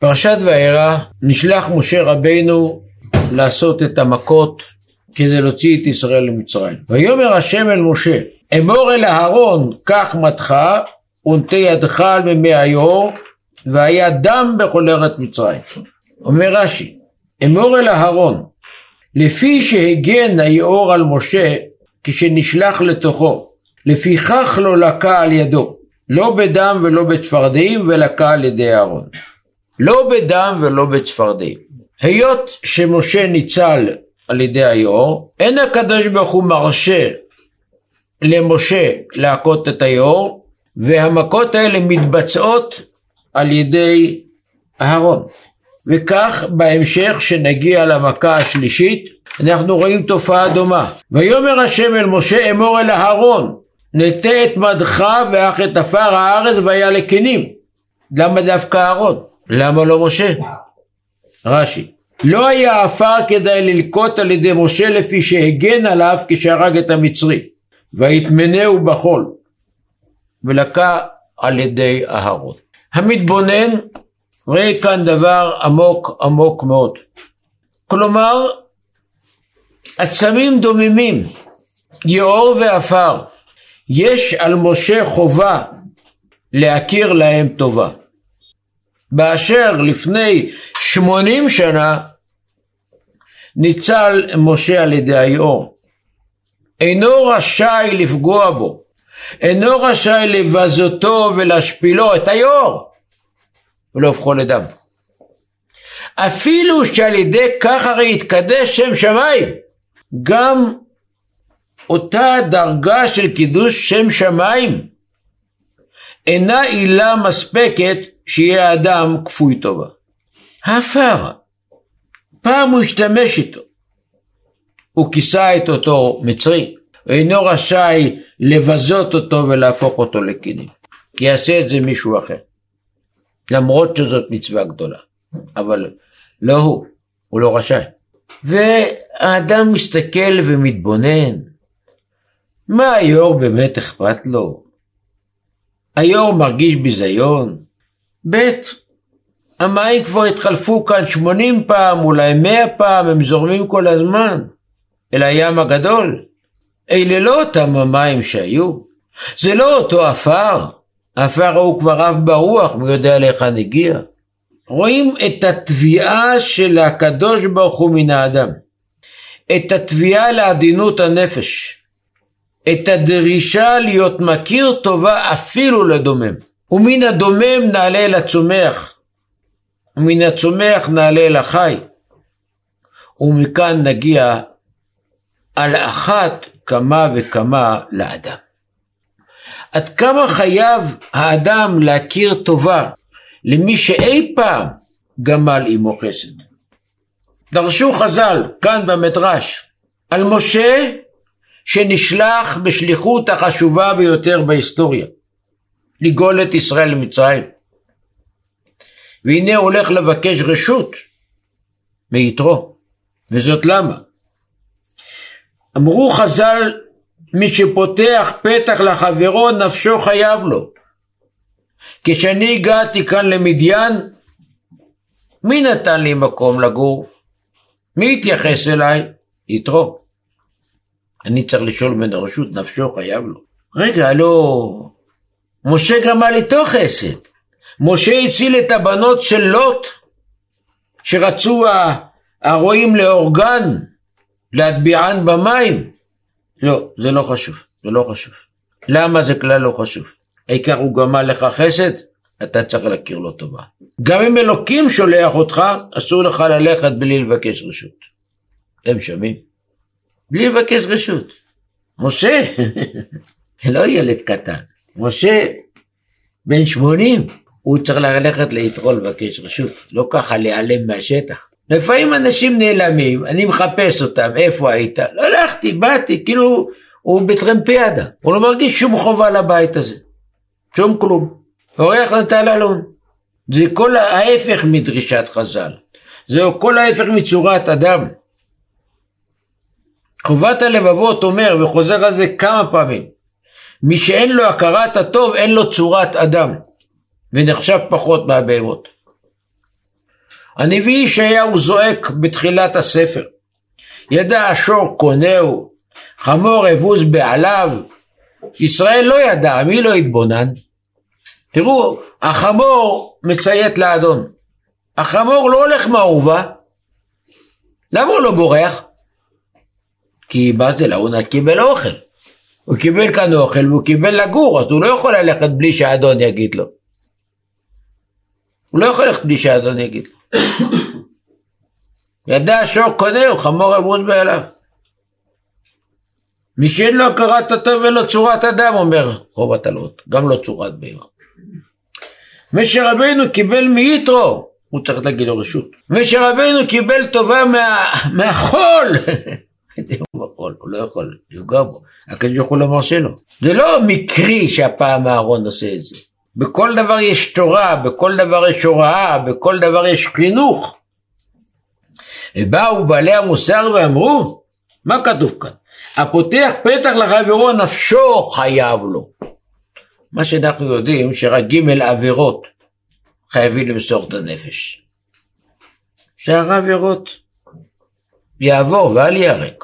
פרשת וארא נשלח משה רבינו לעשות את המכות כדי להוציא את ישראל למצרים. ויאמר השם אל משה אמור אל אהרון קח מתך ונטה ידך על מימי היאור והיה דם בכל ארץ מצרים. אומר רש"י אמור אל אהרון לפי שהגן היאור על משה כשנשלח לתוכו לפיכך לא לקה על ידו לא בדם ולא בצפרדעים ולקה על ידי אהרון לא בדם ולא בצפרדעים. היות שמשה ניצל על ידי היאור, אין הקדוש ברוך הוא מרשה למשה להכות את היאור, והמכות האלה מתבצעות על ידי אהרון. וכך בהמשך שנגיע למכה השלישית אנחנו רואים תופעה דומה. ויאמר השם אל משה אמור אל אהרון נטה את מדך ואך את עפר הארץ והיה לכנים. למה דווקא אהרון? למה לא משה? רש"י לא היה עפר כדאי ללקוט על ידי משה לפי שהגן עליו כשהרג את המצרי ויטמנהו בחול ולקה על ידי אהרון. המתבונן רואה כאן דבר עמוק עמוק מאוד. כלומר עצמים דוממים, יאור ועפר. יש על משה חובה להכיר להם טובה. באשר לפני שמונים שנה ניצל משה על ידי היאור. אינו רשאי לפגוע בו, אינו רשאי לבזותו ולהשפילו את היאור ולהופכו לדם. אפילו שעל ידי כך הרי יתקדש שם שמיים, גם אותה דרגה של קידוש שם שמיים אינה עילה מספקת שיהיה אדם כפוי טובה. העפר, פעם הוא השתמש איתו. הוא כיסה את אותו מצרי, אינו רשאי לבזות אותו ולהפוך אותו לקינים. יעשה את זה מישהו אחר. למרות שזאת מצווה גדולה. אבל לא הוא, הוא לא רשאי. והאדם מסתכל ומתבונן, מה היו"ר באמת אכפת לו? היו"ר מרגיש ביזיון? ב', המים כבר התחלפו כאן 80 פעם, אולי 100 פעם, הם זורמים כל הזמן אל הים הגדול. אלה לא אותם המים שהיו, זה לא אותו עפר, העפר ההוא כבר עף ברוח, מי יודע להיכן הגיע. רואים את התביעה של הקדוש ברוך הוא מן האדם, את התביעה לעדינות הנפש, את הדרישה להיות מכיר טובה אפילו לדומם. ומן הדומם נעלה אל הצומח, ומן הצומח נעלה אל החי, ומכאן נגיע על אחת כמה וכמה לאדם. עד כמה חייב האדם להכיר טובה למי שאי פעם גמל עמו חסד. דרשו חז"ל, כאן במדרש, על משה שנשלח בשליחות החשובה ביותר בהיסטוריה. לגאול את ישראל למצרים. והנה הולך לבקש רשות מיתרו, וזאת למה? אמרו חז"ל, מי שפותח פתח לחברו נפשו חייב לו. כשאני הגעתי כאן למדיין, מי נתן לי מקום לגור? מי התייחס אליי? יתרו. אני צריך לשאול ממנו רשות, נפשו חייב לו. רגע, לא, משה גמל איתו חסד. משה הציל את הבנות של לוט, שרצו הרועים להורגן, להטביען במים. לא, זה לא חשוב, זה לא חשוב. למה זה כלל לא חשוב? העיקר הוא גמל לך חסד, אתה צריך להכיר לו טובה. גם אם אלוקים שולח אותך, אסור לך ללכת בלי לבקש רשות. אתם שומעים? בלי לבקש רשות. משה, לא ילד קטן. משה בן 80, הוא צריך ללכת ליתרו לבקש רשות, לא ככה להיעלם מהשטח. לפעמים אנשים נעלמים, אני מחפש אותם, איפה היית? לא הלכתי, באתי, כאילו הוא בטרמפיאדה, הוא לא מרגיש שום חובה לבית הזה, שום כלום. אורח נטל אלון. זה כל ההפך מדרישת חז"ל, זה כל ההפך מצורת אדם. חובת הלבבות אומר, וחוזר על זה כמה פעמים, מי שאין לו הכרת הטוב, אין לו צורת אדם, ונחשב פחות מהבהמות. הנביא ישעיהו זועק בתחילת הספר, ידע השור קונהו, חמור אבוז בעליו, ישראל לא ידע, מי לא התבונן? תראו, החמור מציית לאדון. החמור לא הולך מהאהובה. למה הוא לא בורח? כי באזל ההוא קיבל אוכל. הוא קיבל כאן אוכל והוא קיבל לגור, אז הוא לא יכול ללכת בלי שהאדון יגיד לו. הוא לא יכול ללכת בלי שהאדון יגיד לו. ידע שור קונהו, חמור אבוז באליו. מי שאין לו הכרת הטוב ולא צורת אדם, אומר חובת הלוט, גם לא צורת בהמה. משה רבינו קיבל מיתרו, הוא צריך להגיד לו רשות. משה רבינו קיבל טובה מה, מהחול. הוא לא יכול לפגוע בו, הקדוש ברוך הוא לא מרשה לו. זה לא מקרי שהפעם אהרון עושה את זה. בכל דבר יש תורה, בכל דבר יש הוראה, בכל דבר יש חינוך. ובאו בעלי המוסר ואמרו, מה כתוב כאן? הפותח פתח לחברו נפשו חייב לו. מה שאנחנו יודעים שרק ג' עבירות חייבים למסור את הנפש. שאר העבירות יעבור ואל ייהרג.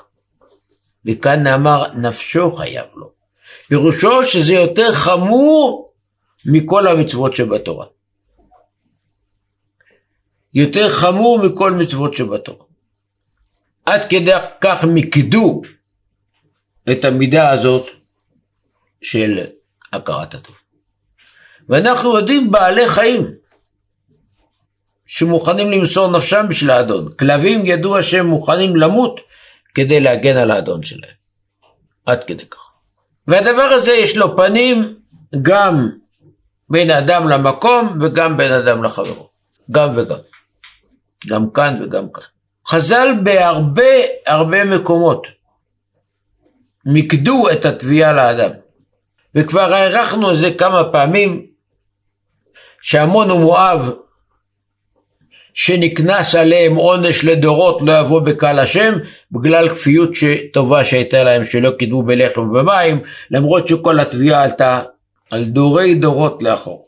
וכאן נאמר נפשו חייב לו. פירושו שזה יותר חמור מכל המצוות שבתורה. יותר חמור מכל מצוות שבתורה. עד כדי כך מיקדו את המידה הזאת של הכרת הטוב. ואנחנו יודעים בעלי חיים שמוכנים למסור נפשם בשביל האדון. כלבים ידוע שהם מוכנים למות כדי להגן על האדון שלהם. עד כדי כך. והדבר הזה יש לו פנים גם בין אדם למקום וגם בין אדם לחברו. גם וגם. גם כאן וגם כאן. חז"ל בהרבה הרבה מקומות מיקדו את התביעה לאדם. וכבר הארכנו את זה כמה פעמים, שעמון ומואב שנקנס עליהם עונש לדורות לא יבוא בקהל השם בגלל כפיות טובה שהייתה להם שלא קידמו בלחם ובמים למרות שכל התביעה עלתה על דורי דורות לאחור.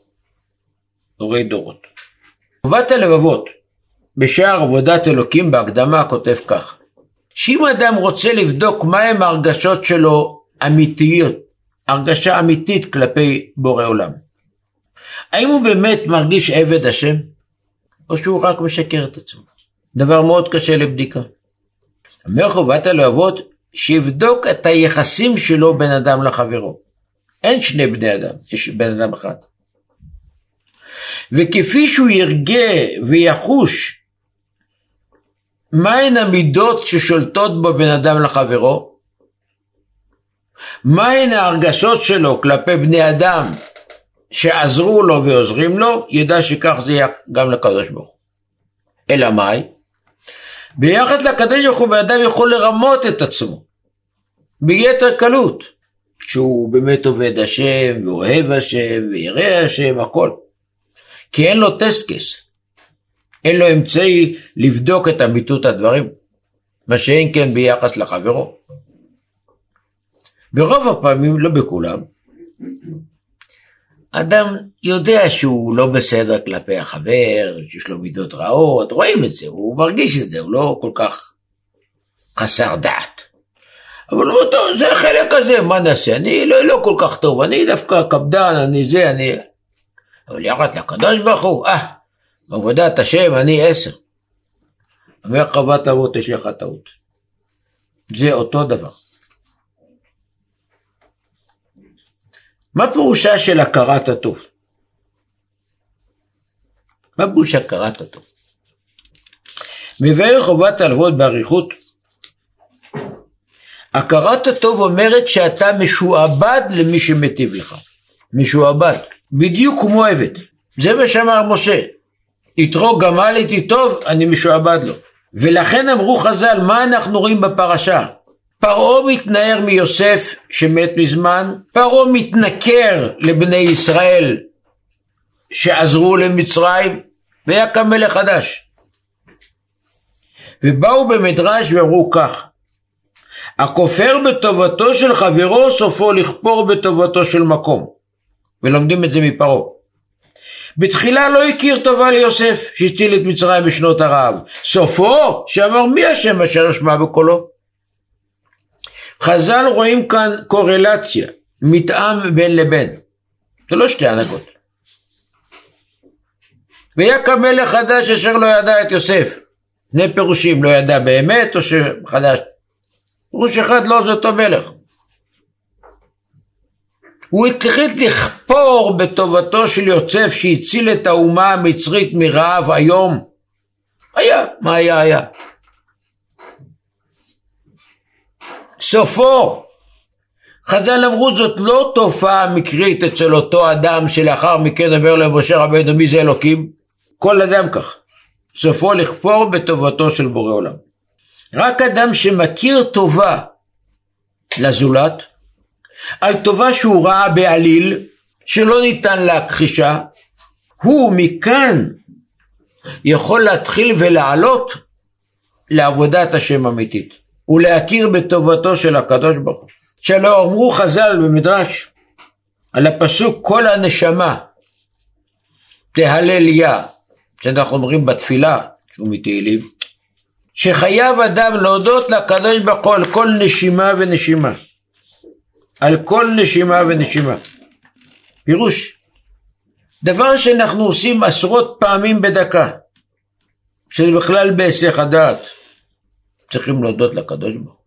דורי דורות. חובת הלבבות בשער עבודת אלוקים בהקדמה כותב כך שאם אדם רוצה לבדוק מהם ההרגשות שלו אמיתיות, הרגשה אמיתית כלפי בורא עולם, האם הוא באמת מרגיש עבד השם? או שהוא רק משקר את עצמו. דבר מאוד קשה לבדיקה. אומר חובת הלהבות שיבדוק את היחסים שלו בין אדם לחברו. אין שני בני אדם, יש בן אדם אחד. וכפי שהוא ירגה ויחוש מהן המידות ששולטות בו בין אדם לחברו, מהן ההרגשות שלו כלפי בני אדם שעזרו לו ועוזרים לו, ידע שכך זה יהיה גם לקדוש ברוך הוא. אלא מאי? ביחד לקדוש ברוך הוא בן יכול לרמות את עצמו ביתר קלות, שהוא באמת עובד השם ואוהב השם וירא השם, הכל. כי אין לו טסקס, אין לו אמצעי לבדוק את אמיתות הדברים, מה שאין כן ביחס לחברו. ברוב הפעמים, לא בכולם, אדם יודע שהוא לא בסדר כלפי החבר, שיש לו מידות רעות, רואים את זה, הוא מרגיש את זה, הוא לא כל כך חסר דעת. אבל הוא אומר, זה החלק הזה, מה נעשה? אני לא, לא כל כך טוב, אני דווקא קפדן, אני זה, אני... אבל יחד לקדוש ברוך הוא, אה, בעבודת השם אני עשר. אומר חוות אבות יש לך טעות. זה אותו דבר. מה פירושה של הכרת הטוב? מה פירוש הכרת הטוב? מבאר חובת הלוות באריכות. הכרת הטוב אומרת שאתה משועבד למי שמטיב לך. משועבד. בדיוק כמו עבד. זה מה שאמר משה. יתרו גמל איתי טוב, אני משועבד לו. ולכן אמרו חז"ל, מה אנחנו רואים בפרשה? פרעה מתנער מיוסף שמת מזמן, פרעה מתנכר לבני ישראל שעזרו למצרים, והיה קם מלך חדש. ובאו במדרש ואמרו כך, הכופר בטובתו של חברו סופו לכפור בטובתו של מקום. ולומדים את זה מפרעה. בתחילה לא הכיר טובה ליוסף שהציל את מצרים בשנות הרעב. סופו שאמר מי השם אשר אשמע בקולו. חז"ל רואים כאן קורלציה, מתאם בין לבין. זה לא שתי הנהגות. ויקם מלך חדש אשר לא ידע את יוסף. שני פירושים, לא ידע באמת או שחדש. פירוש אחד לא זה אותו מלך. הוא החליט לכפור בטובתו של יוסף שהציל את האומה המצרית מרעב היום. היה, מה היה היה. סופו. חז"ל אמרו זאת לא תופעה מקרית אצל אותו אדם שלאחר מכן אומר למשה רבנו מי זה אלוקים? כל אדם כך. סופו לכפור בטובתו של בורא עולם. רק אדם שמכיר טובה לזולת, על טובה שהוא ראה בעליל, שלא ניתן להכחישה, הוא מכאן יכול להתחיל ולעלות לעבודת השם אמיתית, ולהכיר בטובתו של הקדוש ברוך הוא. שלא אמרו חז"ל במדרש על הפסוק כל הנשמה תהלל יה, שאנחנו אומרים בתפילה, שהוא מתהילים, שחייב אדם להודות לקדוש ברוך הוא על כל נשימה ונשימה. על כל נשימה ונשימה. פירוש, דבר שאנחנו עושים עשרות פעמים בדקה, שזה בכלל בהיסח הדעת, צריכים להודות לקדוש ברוך הוא.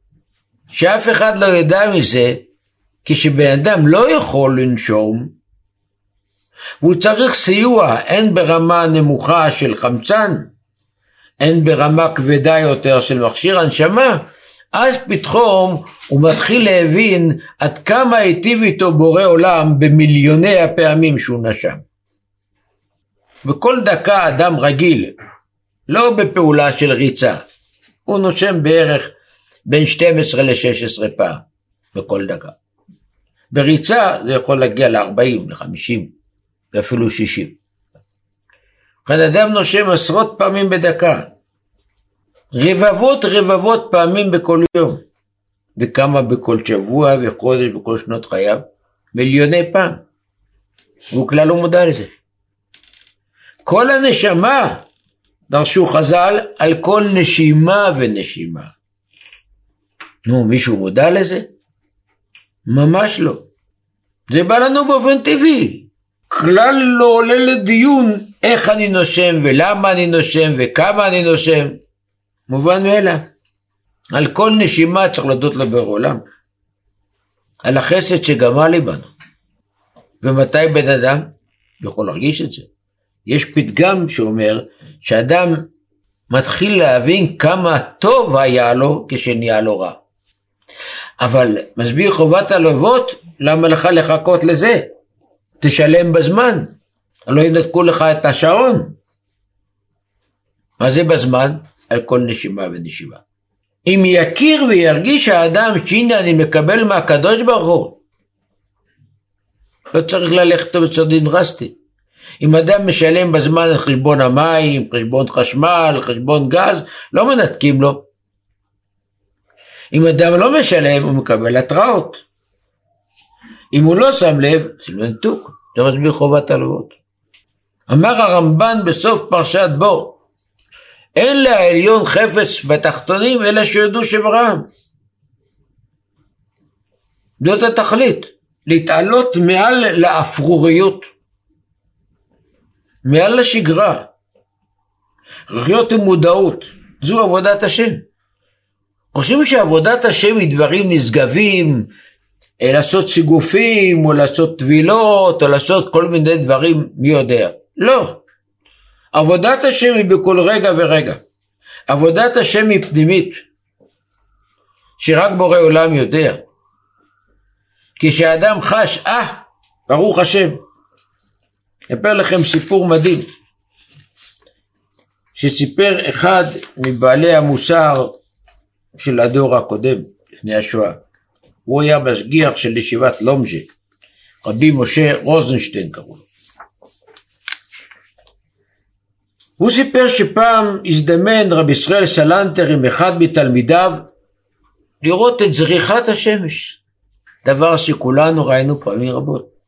שאף אחד לא ידע מזה, כשבן אדם לא יכול לנשום, והוא צריך סיוע הן ברמה נמוכה של חמצן, הן ברמה כבדה יותר של מכשיר הנשמה, אז פתאום הוא מתחיל להבין עד כמה היטיב איתו בורא עולם במיליוני הפעמים שהוא נשם. בכל דקה אדם רגיל, לא בפעולה של ריצה, הוא נושם בערך בין 12 ל-16 פעם בכל דקה. בריצה זה יכול להגיע ל-40, ל-50 ואפילו 60. כאן אדם נושם עשרות פעמים בדקה, רבבות רבבות פעמים בכל יום, וכמה בכל שבוע וחודש בכל שנות חייו, מיליוני פעם. והוא כלל לא מודע לזה. כל הנשמה, דרשו חז"ל, על כל נשימה ונשימה. נו, מישהו מודע לזה? ממש לא. זה בא לנו באופן טבעי. כלל לא עולה לדיון איך אני נושם ולמה אני נושם וכמה אני נושם. מובן מאליו. על כל נשימה צריך להודות לבורא עולם. על החסד שגמל לי בנו. ומתי בן אדם יכול להרגיש את זה? יש פתגם שאומר שאדם מתחיל להבין כמה טוב היה לו כשנהיה לו רע. אבל מסביר חובת הלוות, למה לך לחכות לזה? תשלם בזמן, הלא ינתקו לך את השעון. מה זה בזמן? על כל נשימה ונשימה. אם יכיר וירגיש האדם שהנה אני מקבל מהקדוש ברוך הוא, לא צריך ללכת בצדדים דרסטיים. אם אדם משלם בזמן את חשבון המים, חשבון חשמל, חשבון גז, לא מנתקים לו. אם אדם לא משלם, הוא מקבל התראות. אם הוא לא שם לב, זה לא ניתוק, זה מסביר חובת הלוואות. אמר הרמב"ן בסוף פרשת בו, אין לעליון חפץ בתחתונים אלא שיודעו שברם. זאת התכלית, להתעלות מעל לאפרוריות, מעל לשגרה, לחיות עם מודעות, זו עבודת השם. חושבים שעבודת השם היא דברים נשגבים, אה, לעשות סיגופים, או לעשות טבילות, או לעשות כל מיני דברים, מי יודע. לא. עבודת השם היא בכל רגע ורגע. עבודת השם היא פנימית, שרק בורא עולם יודע. כשאדם חש, אה, ברוך השם. אספר לכם סיפור מדהים, שסיפר אחד מבעלי המוסר של הדור הקודם, לפני השואה. הוא היה משגיח של ישיבת לומז'ה, רבי משה רוזנשטיין קראו לו. הוא סיפר שפעם הזדמן רבי ישראל סלנטר עם אחד מתלמידיו לראות את זריחת השמש, דבר שכולנו ראינו פעמים רבות.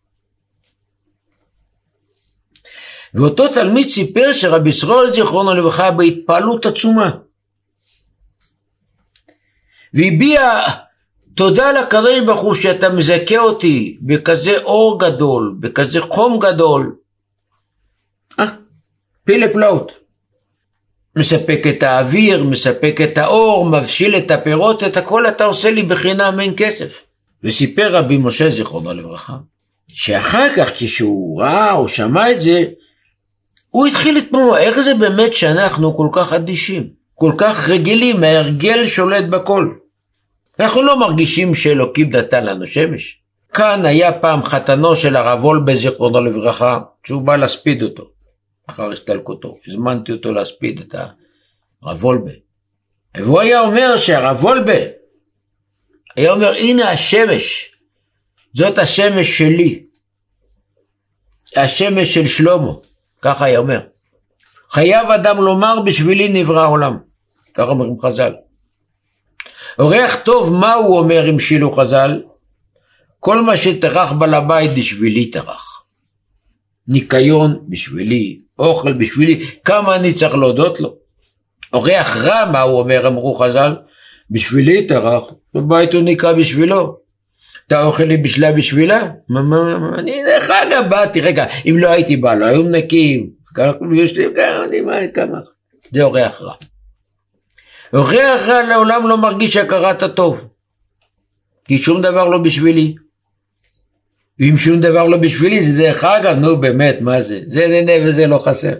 ואותו תלמיד סיפר שרבי ישראל זיכרונו לברכה בהתפעלות עצומה. והביע תודה לקדוש ברוך הוא שאתה מזכה אותי בכזה אור גדול, בכזה חום גדול. אה, פילה פלאות. מספק את האוויר, מספק את האור, מבשיל את הפירות, את הכל אתה עושה לי בחינם אין כסף. וסיפר רבי משה זיכרונו לברכה, שאחר כך כשהוא ראה או שמע את זה, הוא התחיל לתמוך, איך זה באמת שאנחנו כל כך אדישים, כל כך רגילים, ההרגל שולט בכל. אנחנו לא מרגישים שאלוקים נתן לנו שמש. כאן היה פעם חתנו של הרב וולבה זיכרונו לברכה, שהוא בא להספיד אותו, אחר הסתלקותו. הזמנתי אותו להספיד את הרב וולבה. והוא היה אומר שהרב וולבה, היה אומר הנה השמש, זאת השמש שלי, השמש של שלמה, ככה היה אומר. חייב אדם לומר בשבילי נברא העולם, ככה אומרים חז"ל. אורח טוב, מה הוא אומר עם שילו חז"ל? כל מה שטרח בעל הבית בשבילי טרח. ניקיון בשבילי, אוכל בשבילי, כמה אני צריך להודות לו? אורח רע, מה הוא אומר, אמרו חז"ל? בשבילי טרח, בבית הוא ניקה בשבילו. אתה אוכל לי בשלה בשבילה? אני דרך אגב באתי, רגע, אם לא הייתי בא, לא היו מנקים, יושבים כמה, זה אורח רע. אורח רע לעולם לא מרגיש הכרת הטוב, כי שום דבר לא בשבילי. ואם שום דבר לא בשבילי, זה דרך אגב, נו באמת, מה זה? זה נהנה וזה לא חסר.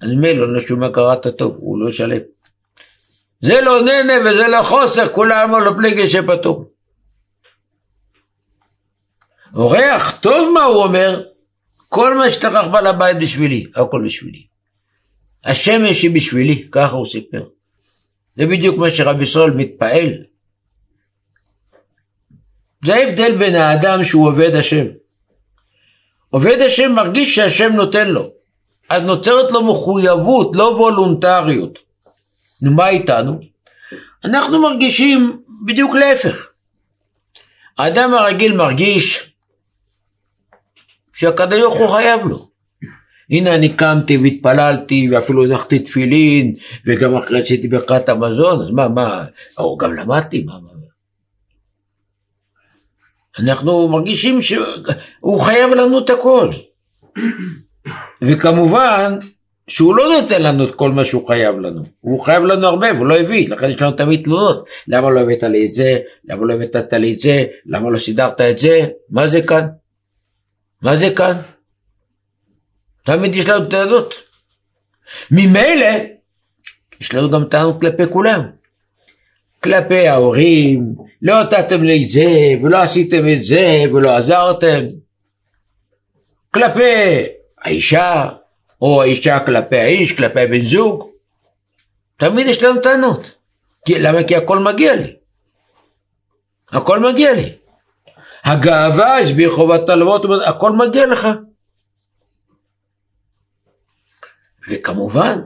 אז ממילא לא שום הכרת הטוב, הוא לא שלם. זה לא נהנה וזה לא חוסר, כולם על הפלגי שפטור. אורח טוב מה הוא אומר? כל מה שטרח בעל הבית בשבילי, הכל בשבילי. השמש היא בשבילי, ככה הוא סיפר. זה בדיוק מה שרבי ישראל מתפעל. זה ההבדל בין האדם שהוא עובד השם. עובד השם מרגיש שהשם נותן לו, אז נוצרת לו מחויבות, לא וולונטריות. נו, מה איתנו? אנחנו מרגישים בדיוק להפך. האדם הרגיל מרגיש שהקדוש ברוך הוא חייב לו. הנה אני קמתי והתפללתי ואפילו הנחתי תפילין וגם אחרי שעשיתי ברכת המזון אז מה מה או גם למדתי מה מה אנחנו מרגישים שהוא חייב לנו את הכל. וכמובן שהוא לא נותן לנו את כל מה שהוא חייב לנו, הוא חייב לנו הרבה והוא לא הביא, לכן יש לנו תמיד תלונות, למה לא הבאת לי את זה, למה לא הבאת לי את זה, למה לא סידרת את זה, מה זה כאן? מה זה כאן? תמיד יש לנו טענות. ממילא, יש לנו גם טענות כלפי כולם. כלפי ההורים, לא נתתם לי את זה, ולא עשיתם את זה, ולא עזרתם. כלפי האישה, או האישה כלפי האיש, כלפי בן זוג. תמיד יש לנו טענות. כי, למה? כי הכל מגיע לי. הכל מגיע לי. הגאווה, הסביר חובת הלוות, הכל מגיע לך. וכמובן,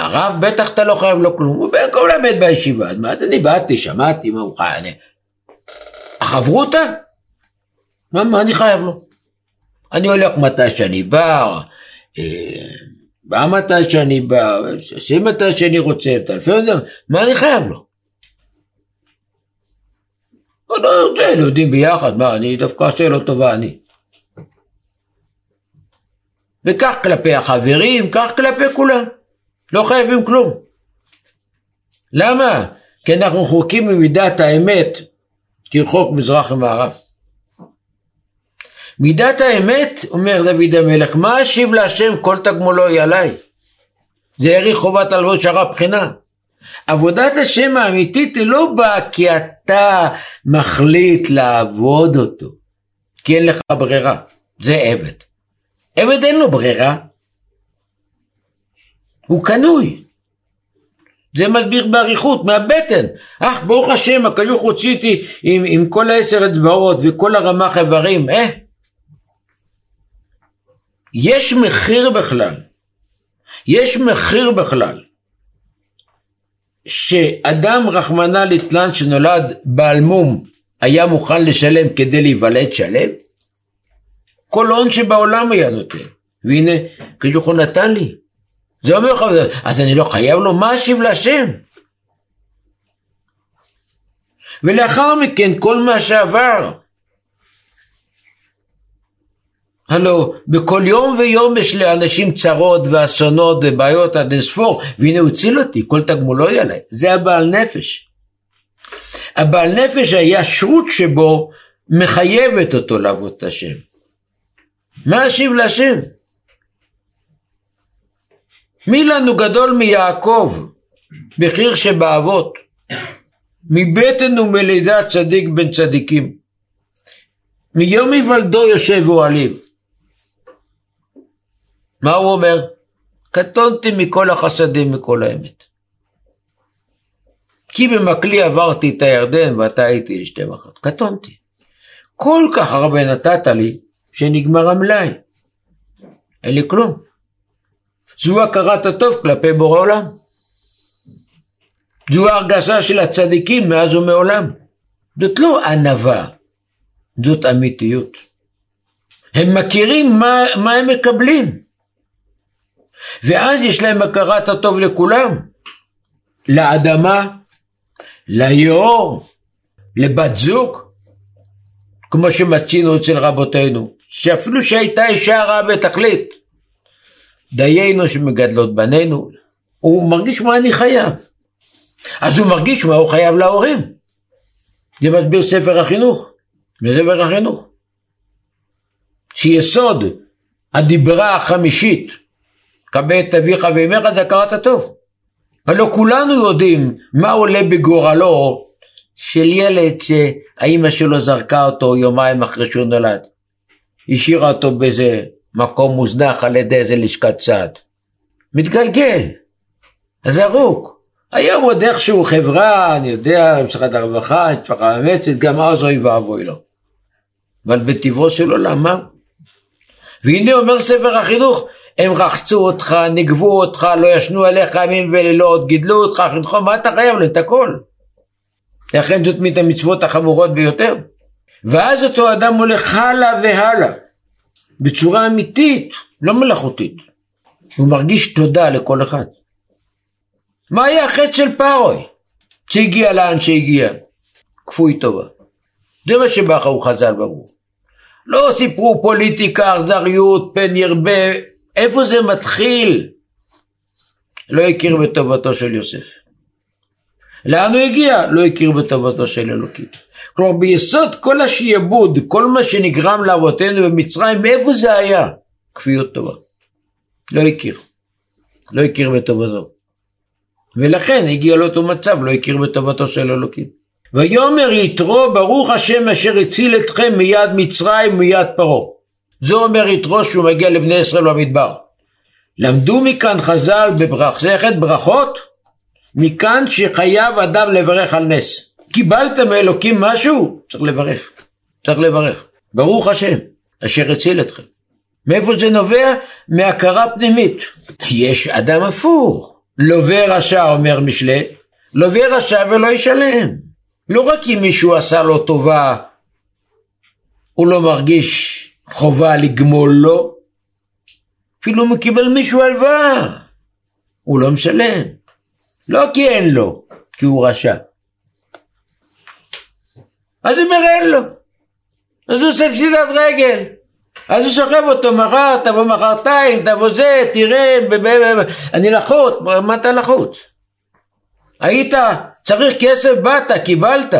הרב בטח אתה לא חייב לו כלום, הוא בין כה למד בישיבה, אז מה אני באתי, שמעתי, מה הוא חייב. החברותא? מה, מה אני חייב לו? אני הולך מתי שאני בא, אה, בא מתי שאני בא, עושה מתי שאני רוצה, מה אני חייב לו? לא רוצה, יודעים ביחד, מה, אני דווקא לו טובה, אני. וכך כלפי החברים, כך כלפי כולם. לא חייבים כלום. למה? כי אנחנו רחוקים ממידת האמת כרחוק מזרח ומערב. מידת האמת, אומר דוד המלך, מה אשיב להשם כל תגמולו היא עליי? זה יריך חובת הלוות שרה בחינה. עבודת השם האמיתית היא לא באה כי אתה מחליט לעבוד אותו, כי אין לך ברירה, זה עבד. עבד אין לו ברירה, הוא קנוי. זה מסביר באריכות, מהבטן. אך ברוך השם, הקדוש הוציא אותי עם, עם כל העשר אצבעות וכל הרמ"ח איברים. אה? יש מחיר בכלל. יש מחיר בכלל. שאדם רחמנא ליטלן שנולד בעל מום היה מוכן לשלם כדי להיוולד שלם? כל הון שבעולם היה נותן. והנה, הקדוש הוא נתן לי. זה אומר לך, אז אני לא חייב לו, מה אשיב להשם? ולאחר מכן כל מה שעבר. הלו בכל יום ויום יש לאנשים צרות ואסונות ובעיות עד אינספור והנה הוא הציל אותי כל תגמולו לא עליי זה הבעל נפש. הבעל נפש הישרות שבו מחייבת אותו לעבוד את השם. מה אשיב להשם? מי לנו גדול מיעקב בחיר שבאבות מבטן ומלידה צדיק בן צדיקים מיום היוולדו יושב אוהלים מה הוא אומר? קטונתי מכל החסדים מכל האמת. כי במקלי עברתי את הירדן ואתה הייתי לשתי מחט. קטונתי. כל כך הרבה נתת לי שנגמר המלאי. אין לי כלום. זו הכרת הטוב כלפי בורא עולם. זו ההרגשה של הצדיקים מאז ומעולם. זאת לא ענווה, זאת אמיתיות. הם מכירים מה, מה הם מקבלים. ואז יש להם הכרת הטוב לכולם. לאדמה, ליאור, לבת זוג, כמו שמצינו אצל רבותינו, שאפילו שהייתה אישה רעה בתכלית, דיינו שמגדלות בנינו, הוא מרגיש מה אני חייב. אז הוא מרגיש מה הוא חייב להורים. זה מסביר ספר החינוך, בספר החינוך. שיסוד הדיברה החמישית כבד את אביך ואימך זה הכרת הטוב. הלא כולנו יודעים מה עולה בגורלו של ילד שהאימא שלו זרקה אותו יומיים אחרי שהוא נולד. השאירה אותו באיזה מקום מוזנח על ידי איזה לשכת סעד. מתגלגל, זרוק. היום עוד איכשהו חברה, אני יודע, משרד הרווחה, משפחה מאמצת, גם אז אוי ואבוי לו. אבל בטבעו של עולם, מה? והנה אומר ספר החינוך, הם רחצו אותך, נגבו אותך, לא ישנו עליך ימים ולילות, גידלו אותך, חינכו, מה אתה חייב להם? את הכל. לכן זאת מת המצוות החמורות ביותר. ואז אותו אדם הולך הלאה והלאה, בצורה אמיתית, לא מלאכותית. הוא מרגיש תודה לכל אחד. מה היה החטא של פארוי? שהגיע לאן שהגיע? כפוי טובה. זה מה שבאחרו חז"ל ברור. לא סיפרו פוליטיקה, אכזריות, פן ירבה, איפה זה מתחיל? לא הכיר בטובתו של יוסף. לאן הוא הגיע? לא הכיר בטובתו של אלוקים. כלומר ביסוד כל השיעבוד, כל מה שנגרם לאבותינו במצרים, מאיפה זה היה? כפיות טובה. לא הכיר. לא הכיר בטובתו. ולכן הגיע לאותו מצב, לא הכיר בטובתו של אלוקים. ויאמר יתרו ברוך השם אשר הציל אתכם מיד מצרים ומיד פרעה. זה אומר יתרו שהוא מגיע לבני ישראל במדבר. למדו מכאן חז"ל במסכת ברכות, מכאן שחייב אדם לברך על נס. קיבלת מאלוקים משהו? צריך לברך. צריך לברך. ברוך השם, אשר הציל אתכם. מאיפה זה נובע? מהכרה פנימית. יש אדם הפוך. לווה רשע, אומר משלי, לווה רשע ולא ישלם. לא רק אם מישהו עשה לו טובה, הוא לא מרגיש חובה לגמול לו, אפילו אם הוא קיבל מישהו הלוואה, הוא לא משלם. לא כי אין לו, כי הוא רשע. אז הוא אומר אין לו. אז הוא עושה פשיטת רגל. אז הוא שוכב אותו מחר, תבוא מחרתיים, תבוא זה, תראה, אני לחוץ, מה אתה לחוץ? היית צריך כסף, באת, קיבלת.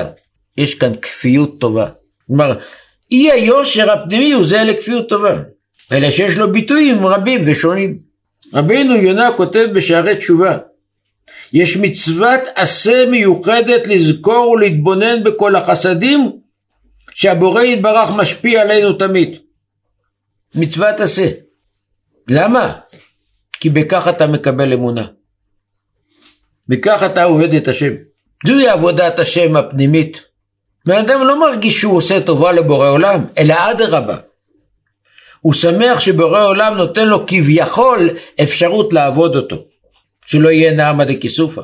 יש כאן כפיות טובה. כלומר, אי היושר הפנימי הוא זה לכפיות טובה, אלא שיש לו ביטויים רבים ושונים. רבינו יונה כותב בשערי תשובה, יש מצוות עשה מיוחדת לזכור ולהתבונן בכל החסדים שהבורא יתברך משפיע עלינו תמיד. מצוות עשה. למה? כי בכך אתה מקבל אמונה. בכך אתה עובד את השם. זוהי עבודת השם הפנימית. בן אדם לא מרגיש שהוא עושה טובה לבורא עולם, אלא אדרבה. הוא שמח שבורא עולם נותן לו כביכול אפשרות לעבוד אותו. שלא יהיה נעמה דקיסופה.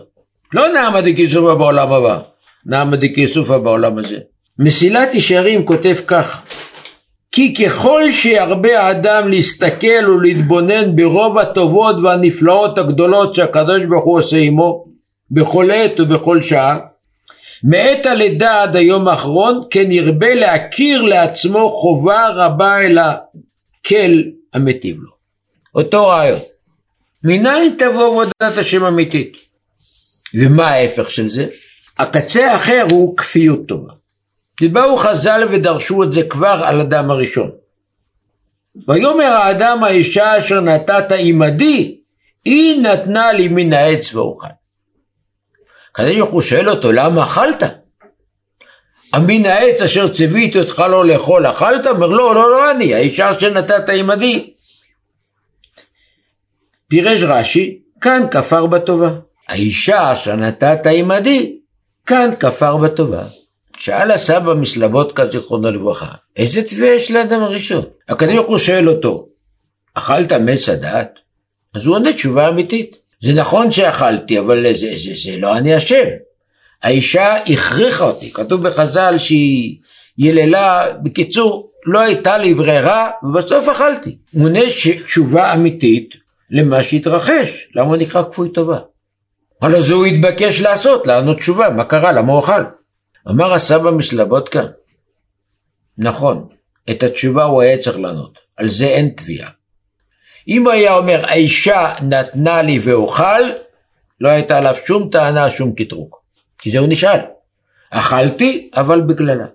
לא נעמה דקיסופה בעולם הבא, נעמה דקיסופה בעולם הזה. מסילת ישרים כותב כך: כי ככל שירבה האדם להסתכל ולהתבונן ברוב הטובות והנפלאות הגדולות שהקדוש ברוך הוא עושה עמו, בכל עת ובכל שעה, מעת הלידה עד היום האחרון, כן ירבה להכיר לעצמו חובה רבה אל הקל המטיב לו. אותו רעיון. מניין תבוא עבודת השם אמיתית? ומה ההפך של זה? הקצה האחר הוא כפיות טובה. ובאו חז"ל ודרשו את זה כבר על אדם הראשון. ויאמר האדם האישה אשר נתת עמדי, היא נתנה לי מן העץ ואוכל. הקדוש ברוך הוא שואל אותו, למה אכלת? אמין העץ אשר ציוויתי אותך לא לאכול, אכלת? אומר, לא, לא, לא אני, האישה אשר נתת עמדי. פירש רש"י, כאן כפר בטובה. האישה אשר נתת עמדי, כאן כפר בטובה. שאל הסבא מסלבודקה זיכרונו לברכה, איזה תביעה יש לאדם הראשון? הקדוש ברוך הוא שואל אותו, אכלת מץ הדעת? אז הוא עונה תשובה אמיתית. זה נכון שאכלתי, אבל זה, זה, זה, זה לא אני אשם. האישה הכריחה אותי, כתוב בחז"ל שהיא יללה, בקיצור, לא הייתה לי ברירה, ובסוף אכלתי. עונה תשובה אמיתית למה שהתרחש, למה הוא נקרא כפוי טובה? הלא זה הוא התבקש לעשות, לענות תשובה, מה קרה, למה הוא אכל? אמר הסבא מסלבודקה, נכון, את התשובה הוא היה צריך לענות, על זה אין תביעה. אם הוא היה אומר, האישה נתנה לי ואוכל, לא הייתה עליו שום טענה, שום קטרוג. כי זה הוא נשאל. אכלתי, אבל בגללה.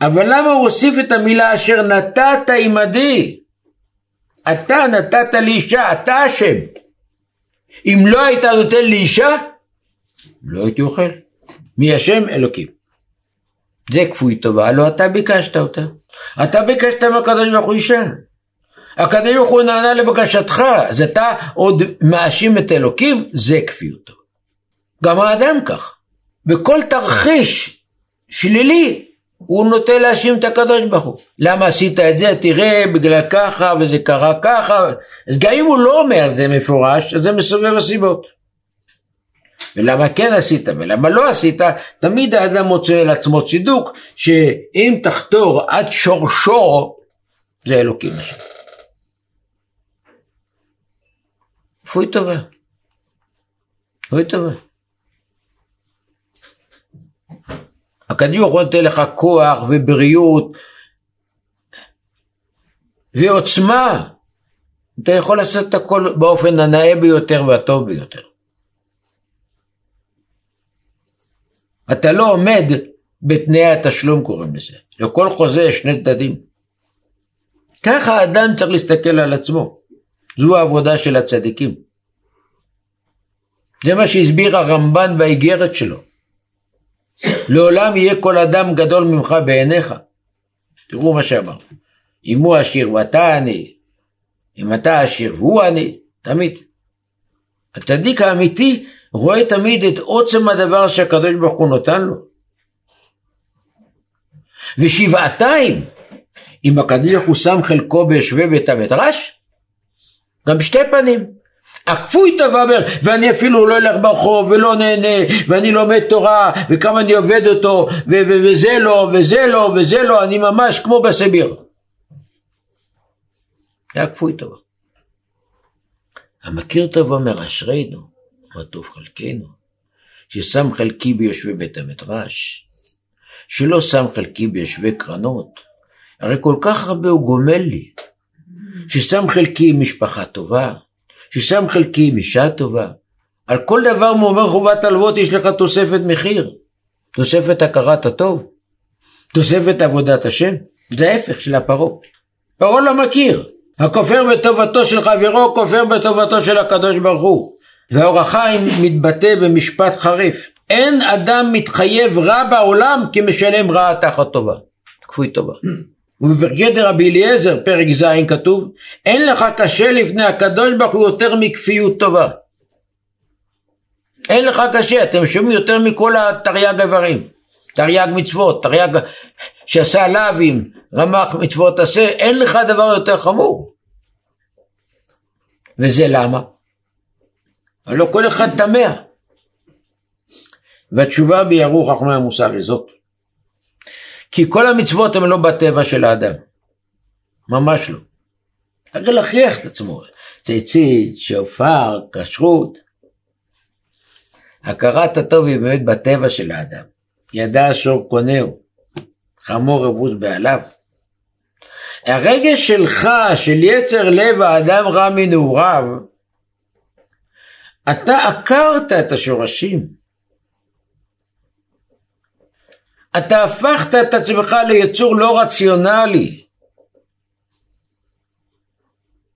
אבל למה הוא הוסיף את המילה אשר נתת עמדי? אתה נתת לי אישה, אתה אשם. אם לא היית נותן לי אישה, לא הייתי אוכל. מי אשם? אלוקים. זה כפוי טובה, הלא אתה ביקשת אותה. אתה ביקשת מהקדוש ברוך הוא אישה. הקדוש ברוך הוא נענה לבקשתך, אז אתה עוד מאשים את אלוקים, זה כפיות טובה. גם האדם כך. בכל תרחיש שלילי, הוא נוטה להאשים את הקדוש ברוך הוא. למה עשית את זה? תראה, בגלל ככה, וזה קרה ככה. אז גם אם הוא לא אומר את זה מפורש, אז זה מסובב הסיבות. ולמה כן עשית ולמה לא עשית, תמיד האדם מוצא לעצמו צידוק, שאם תחתור עד שורשו, זה אלוקים השם. כפוי טובה. כפוי טובה. הקדוש ברוך הוא נותן לך כוח ובריאות ועוצמה. אתה יכול לעשות את הכל באופן הנאה ביותר והטוב ביותר. אתה לא עומד בתנאי התשלום קוראים לזה. לכל חוזה יש שני צדדים. ככה האדם צריך להסתכל על עצמו. זו העבודה של הצדיקים. זה מה שהסביר הרמב"ן באיגרת שלו. לעולם יהיה כל אדם גדול ממך בעיניך. תראו מה שאמר. אם הוא עשיר ואתה עני, אם אתה עשיר והוא עני, תמיד. הצדיק האמיתי רואה תמיד את עוצם הדבר שהקדוש ברוך הוא נותן לו. ושבעתיים, אם ברוך הוא שם חלקו ביושבי בית המדרש, גם בשתי פנים. הכפוי טובה אומר, ואני אפילו לא אלך ברחוב ולא נהנה, ואני לומד תורה, וכמה אני עובד אותו, ו- ו- וזה לא, וזה לא, וזה לא, אני ממש כמו בסביר. זה הכפוי טובה. המכיר טוב אומר, אשרינו, מה טוב חלקנו, ששם חלקי ביושבי בית המדרש, שלא שם חלקי ביושבי קרנות, הרי כל כך הרבה הוא גומל לי, ששם חלקי עם משפחה טובה, ששם חלקי עם אישה טובה. על כל דבר מאומר חובת הלוות יש לך תוספת מחיר, תוספת הכרת הטוב, תוספת עבודת השם, זה ההפך של הפרעה. פרעה לא מכיר, הכופר בטובתו של חברו כופר בטובתו של הקדוש ברוך הוא. והאור החיים מתבטא במשפט חריף. אין אדם מתחייב רע בעולם כמשלם רע תחת טובה. כפוי טובה. ובפרקי דרבי אליעזר, פרק ז', כתוב, אין לך קשה לפני הקדוש ברוך הוא יותר מכפיות טובה. אין לך קשה, אתם שומעים יותר מכל התרי"ג איברים. תרי"ג מצוות, תרי"ג שעשה לאווים, רמ"ח מצוות עשה, אין לך דבר יותר חמור. וזה למה? הלא כל אחד תמה. והתשובה ביארו חכמי המוסר היא זאת. כי כל המצוות הן לא בטבע של האדם. ממש לא. הרי להכריח את עצמו, ציצית, שופר, כשרות. הכרת הטוב היא באמת בטבע של האדם. ידע שור קונהו, חמור אבוז בעליו. הרגש שלך, של יצר לב האדם רע מנעוריו, אתה עקרת את השורשים. אתה הפכת את עצמך ליצור לא רציונלי.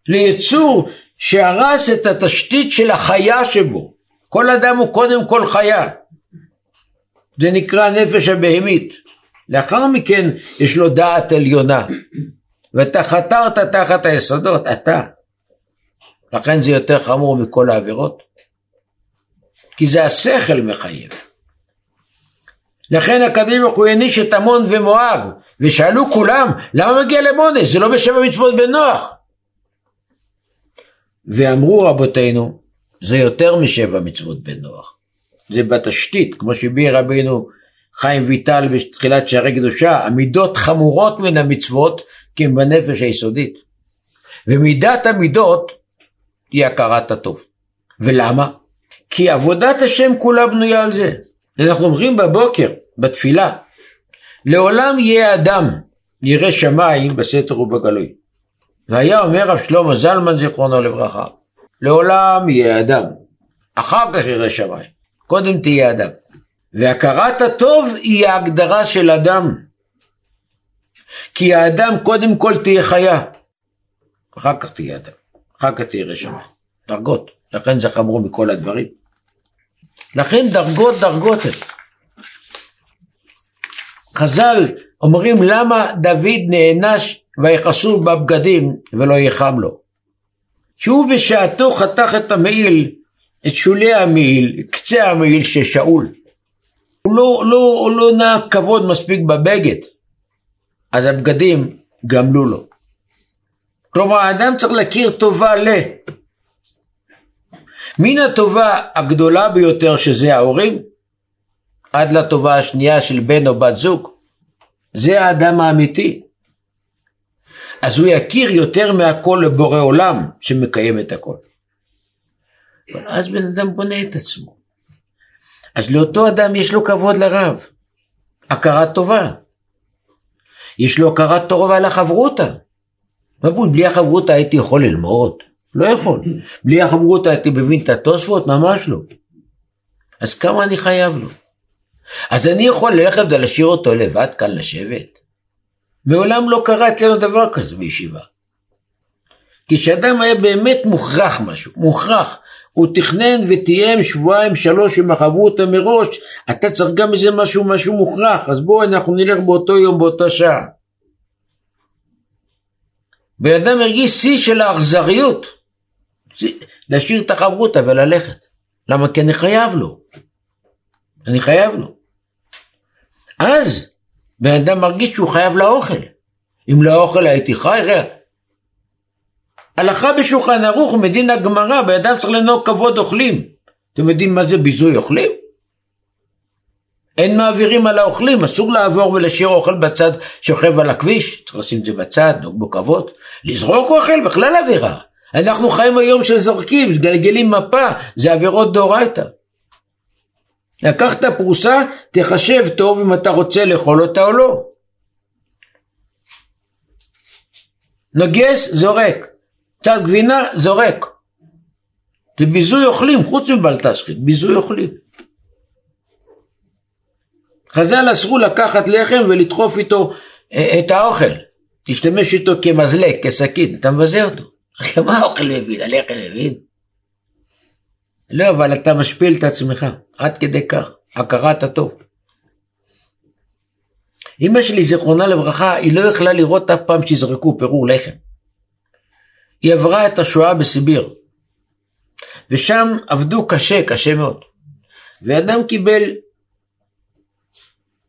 ליצור שהרס את התשתית של החיה שבו. כל אדם הוא קודם כל חיה. זה נקרא נפש הבהמית. לאחר מכן יש לו דעת עליונה. ואתה חתרת תחת היסודות, אתה. לכן זה יותר חמור מכל העבירות. כי זה השכל מחייב. לכן הקדוש ברוך הוא העניש את עמון ומואב, ושאלו כולם, למה מגיע למונס? זה לא בשבע מצוות בנוח. ואמרו רבותינו, זה יותר משבע מצוות בנוח. זה בתשתית, כמו שהביע רבינו חיים ויטל בתחילת שערי קדושה, המידות חמורות מן המצוות כי הם בנפש היסודית. ומידת המידות היא הכרת הטוב. ולמה? כי עבודת השם כולה בנויה על זה. אנחנו אומרים בבוקר, בתפילה, לעולם יהיה אדם ירא שמיים בסתר ובגלוי. והיה אומר רב שלמה זלמן זיכרונו לברכה, לעולם יהיה אדם, אחר כך ירא שמיים, קודם תהיה אדם. והכרת הטוב היא ההגדרה של אדם. כי האדם קודם כל תהיה חיה, אחר כך תהיה אדם, אחר כך תהיה רשמה, דרגות, לכן זה חמור מכל הדברים. לכן דרגות דרגות הם. חז"ל אומרים למה דוד נענש ויכסו בבגדים ולא יחם לו. שהוא בשעתו חתך את המעיל, את שולי המעיל, קצה המעיל של שאול. הוא לא, לא, לא נהג כבוד מספיק בבגד, אז הבגדים גמלו לו. כלומר האדם צריך להכיר טובה ל... מן הטובה הגדולה ביותר שזה ההורים, עד לטובה השנייה של בן או בת זוג, זה האדם האמיתי. אז הוא יכיר יותר מהכל לבורא עולם שמקיים את הכל. אז בן אדם בונה את עצמו. אז לאותו אדם יש לו כבוד לרב, הכרת טובה. יש לו הכרת טובה לחברותא. בלי החברותא הייתי יכול ללמוד, לא יכול. בלי החברותא הייתי מבין את התוספות, ממש לא. אז כמה אני חייב לו? אז אני יכול ללכת ולהשאיר אותו לבד כאן לשבת? מעולם לא קרה אצלנו דבר כזה בישיבה. כשאדם היה באמת מוכרח משהו, מוכרח, הוא תכנן ותיאם שבועיים שלוש עם החברותא מראש, אתה צריך גם איזה משהו משהו מוכרח, אז בואו אנחנו נלך באותו יום באותה שעה. בן אדם הרגיש שיא של האכזריות, להשאיר את החברותא וללכת. למה? כי אני חייב לו. אני חייב לו. אז בן אדם מרגיש שהוא חייב לאוכל. אם לאוכל הייתי חי, ראה. הלכה בשולחן ערוך מדין הגמרא, בן אדם צריך לנהוג כבוד אוכלים. אתם יודעים מה זה ביזוי אוכלים? אין מעבירים על האוכלים, אסור לעבור ולהשאיר אוכל בצד שוכב על הכביש, צריך לשים את זה בצד, נהוג בו כבוד. לזרוק אוכל בכלל עבירה. אנחנו חיים היום של זורקים, גלגלים מפה, זה עבירות דאורייתא. לקחת פרוסה, תחשב טוב אם אתה רוצה לאכול אותה או לא. נגס, זורק. קצת גבינה, זורק. זה ביזוי אוכלים, חוץ מבלטסחית, ביזוי אוכלים. חז"ל אסרו לקחת לחם ולדחוף איתו אה, את האוכל. תשתמש איתו כמזלג, כסכין, אתה מבזה אותו. מה האוכל מבין? הלחם מבין? לא, אבל אתה משפיל את עצמך, עד כדי כך, הכרת הטוב. אמא שלי, זיכרונה לברכה, היא לא יכלה לראות אף פעם שיזרקו פירור לחם. היא עברה את השואה בסיביר, ושם עבדו קשה, קשה מאוד. ואדם קיבל,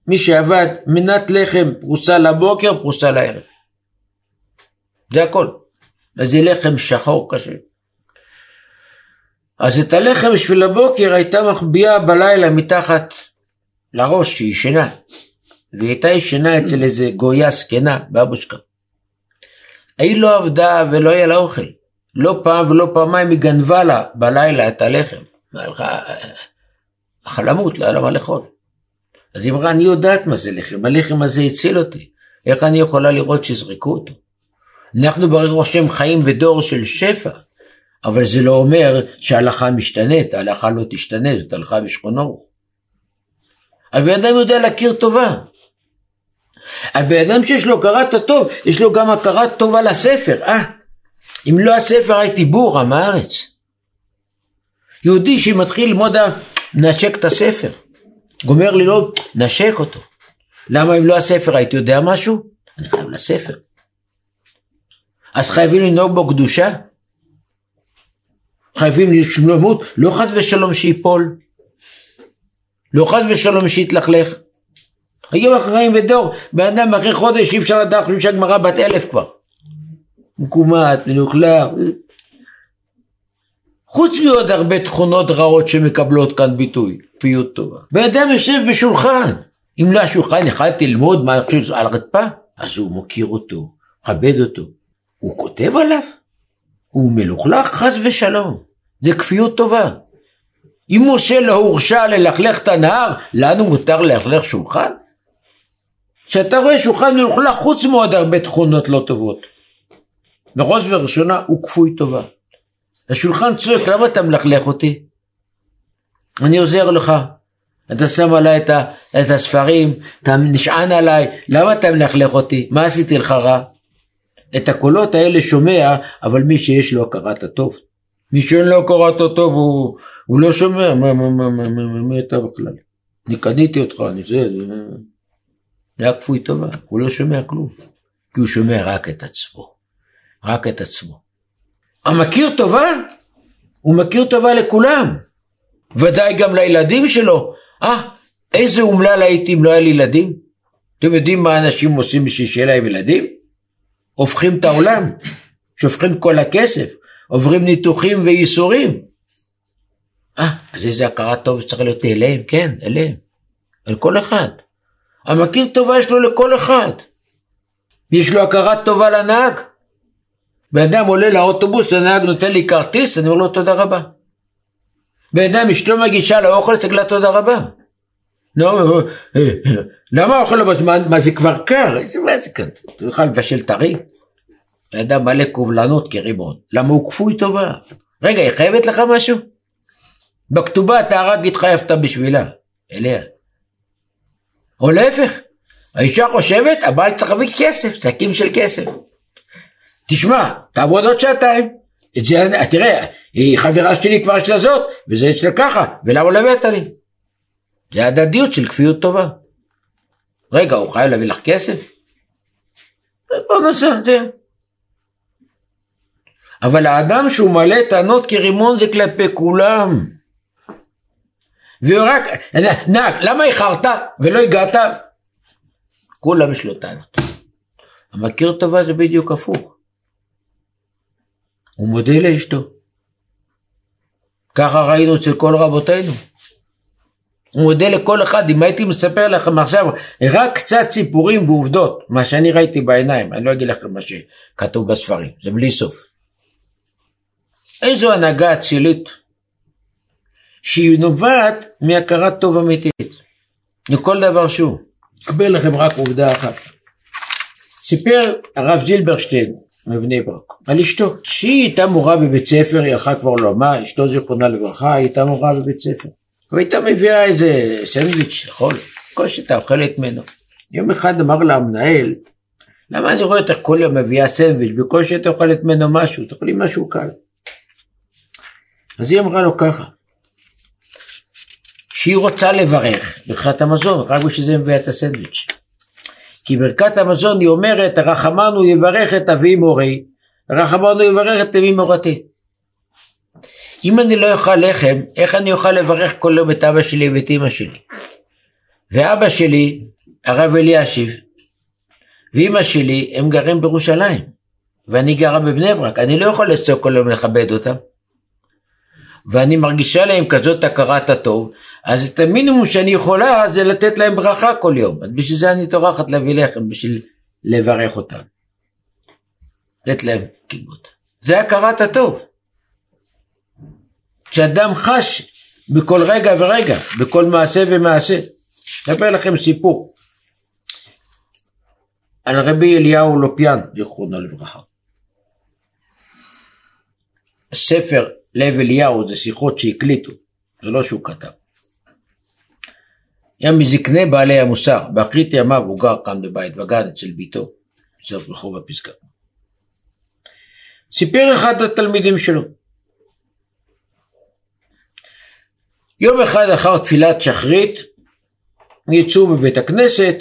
מי שעבד, מנת לחם פרוסה לבוקר, פרוסה לערב. זה הכל. אז זה לחם שחור קשה. אז את הלחם בשביל הבוקר הייתה מחביאה בלילה מתחת לראש שהיא ישנה. והיא הייתה ישנה אצל איזה גויה זקנה, באבושקה. היא לא עבדה ולא היה לה אוכל. לא פעם ולא פעמיים היא גנבה לה בלילה את הלחם. הלכה, החלמות, לא היה לה מה לאכול. אז היא אמרה, אני יודעת מה זה לחם, הלחם הזה הציל אותי. איך אני יכולה לראות שיזרקו אותו? אנחנו ברוך השם חיים בדור של שפע, אבל זה לא אומר שההלכה משתנית, ההלכה לא תשתנה, זאת הלכה בשכונו. הבן אדם יודע להכיר טובה. הבן אדם שיש לו הכרת הטוב, יש לו גם הכרת טובה לספר. אה, אם לא הספר הייתי בור עם הארץ. יהודי שמתחיל ללמוד, נשק את הספר. גומר ללמוד, נשק אותו. למה אם לא הספר הייתי יודע משהו? אני חייב לספר. אז חייבים לנהוג בו קדושה? חייבים לשלמות, לא חס ושלום שיפול, לא חס ושלום שיתלכלך. היום אנחנו חיים בדור, בן אדם אחרי חודש אי אפשר לדעת, חושבים שהגמרא בת אלף כבר. מקומט, מלוכלך. חוץ מעוד הרבה תכונות רעות שמקבלות כאן ביטוי, כפיות טובה. בן אדם יושב בשולחן, אם לא השולחן יכלתי ללמוד מה חושב על הרצפה, אז הוא מוקיר אותו, מכבד אותו. הוא כותב עליו? הוא מלוכלך חס ושלום. זה כפיות טובה. אם משה לא הורשע ללכלך את הנהר, לנו מותר ללכלך שולחן? כשאתה רואה שולחן מלוכלך חוץ מעוד הרבה תכונות לא טובות. בראש ובראשונה הוא כפוי טובה. השולחן צועק, למה אתה מלכלך אותי? אני עוזר לך. אתה שם עליי את, את הספרים, אתה נשען עליי, למה אתה מלכלך אותי? מה עשיתי לך רע? את הקולות האלה שומע, אבל מי שיש לו הכרת הטוב. מי שאין לו הכרת הטוב הוא, הוא לא שומע, מה, מה, מה, מה, מה, מה אתה בכלל? אני קניתי אותך, אני זה, זה היה כפוי טובה, הוא לא שומע כלום. כי הוא שומע רק את עצמו. רק את עצמו. המכיר טובה, הוא מכיר טובה לכולם. ודאי גם לילדים שלו. אה, איזה אומלל הייתי אם לא היה לי ילדים? אתם יודעים מה אנשים עושים בשביל שיהיה להם ילדים? הופכים את העולם, שופכים כל הכסף, עוברים ניתוחים וייסורים. אה, אז איזה הכרת טוב צריך להיות אליהם, כן, אליהם. על כל אחד. המכיר טובה יש לו לכל אחד. יש לו הכרת טובה לנהג. בן אדם עולה לאוטובוס, הנהג נותן לי כרטיס, אני אומר לו תודה רבה. בן אדם אשתו מגישה לאוכל, צריך לה תודה רבה. לא, למה האוכל לא בזמן? מה זה כבר קר? מה זה כאן? יכול לבשל טרי? אדם מלא קובלנות כריבון. למה הוא כפוי טובה? רגע, היא חייבת לך משהו? בכתובה אתה רק התחייבת בשבילה, אליה. או להפך, האישה חושבת, הבעל צריך להביא כסף, צעקים של כסף. תשמע, תעבוד עוד שעתיים. את זה, תראה, היא חברה שלי כבר של הזאת, וזה אצלה ככה, ולמה לא הבאת לי? זה הדדיות של כפיות טובה. רגע, הוא חייב להביא לך כסף? בוא נעשה, זה. אבל האדם שהוא מלא טענות כרימון זה כלפי כולם. והוא רק, נהג, למה איחרת ולא הגעת? כולם יש לו טענות. המכיר טובה זה בדיוק הפוך. הוא מודה לאשתו. ככה ראינו אצל כל רבותינו. הוא מודה לכל אחד, אם הייתי מספר לכם עכשיו רק קצת סיפורים ועובדות, מה שאני ראיתי בעיניים, אני לא אגיד לכם מה שכתוב בספרים, זה בלי סוף. איזו הנהגה אצילית, שהיא נובעת מהכרת טוב אמיתית, לכל דבר שהוא. אקבל לכם רק עובדה אחת. סיפר הרב זילברשטיין מבני ברק, על אשתו, שהיא הייתה מורה בבית ספר, היא הלכה כבר לעולמה, אשתו זיכרונה לברכה, היא הייתה מורה בבית ספר. והייתה מביאה איזה סנדוויץ' חול, כל שהייתה אוכלת ממנו. יום אחד אמר לה המנהל, למה אני רואה אותך כל יום מביאה סנדוויץ', בקושי את אוכלת ממנו משהו, תאכלי משהו קל. אז היא אמרה לו ככה, שהיא רוצה לברך ברכת המזון, רק בשביל זה מביאה את הסנדוויץ'. כי ברכת המזון היא אומרת, רחמנו יברך את אבי מורי, רחמנו יברך את אבי מורתי. אם אני לא אוכל לחם, איך אני אוכל לברך כל יום את אבא שלי ואת אמא שלי? ואבא שלי, הרב אלישיב, ואמא שלי, הם גרים בירושלים, ואני גרה בבני ברק, אני לא יכול לצעוק כל יום לכבד אותם. ואני מרגישה להם כזאת הכרת הטוב, אז את המינימום שאני יכולה זה לתת להם ברכה כל יום. אז בשביל זה אני טורחת להביא לחם, בשביל לברך אותם. לתת להם קיבות. זה הכרת הטוב. שאדם חש בכל רגע ורגע, בכל מעשה ומעשה. אספר לכם סיפור על רבי אליהו לופיאן, זיכרונו לברכה. ספר לב אליהו זה שיחות שהקליטו, זה לא שהוא כתב. היה מזקני בעלי המוסר, באחרית ימיו הוא גר כאן בבית וגן אצל ביתו, סוף רחוב הפסקה. סיפר אחד התלמידים שלו. יום אחד אחר תפילת שחרית יצאו בבית הכנסת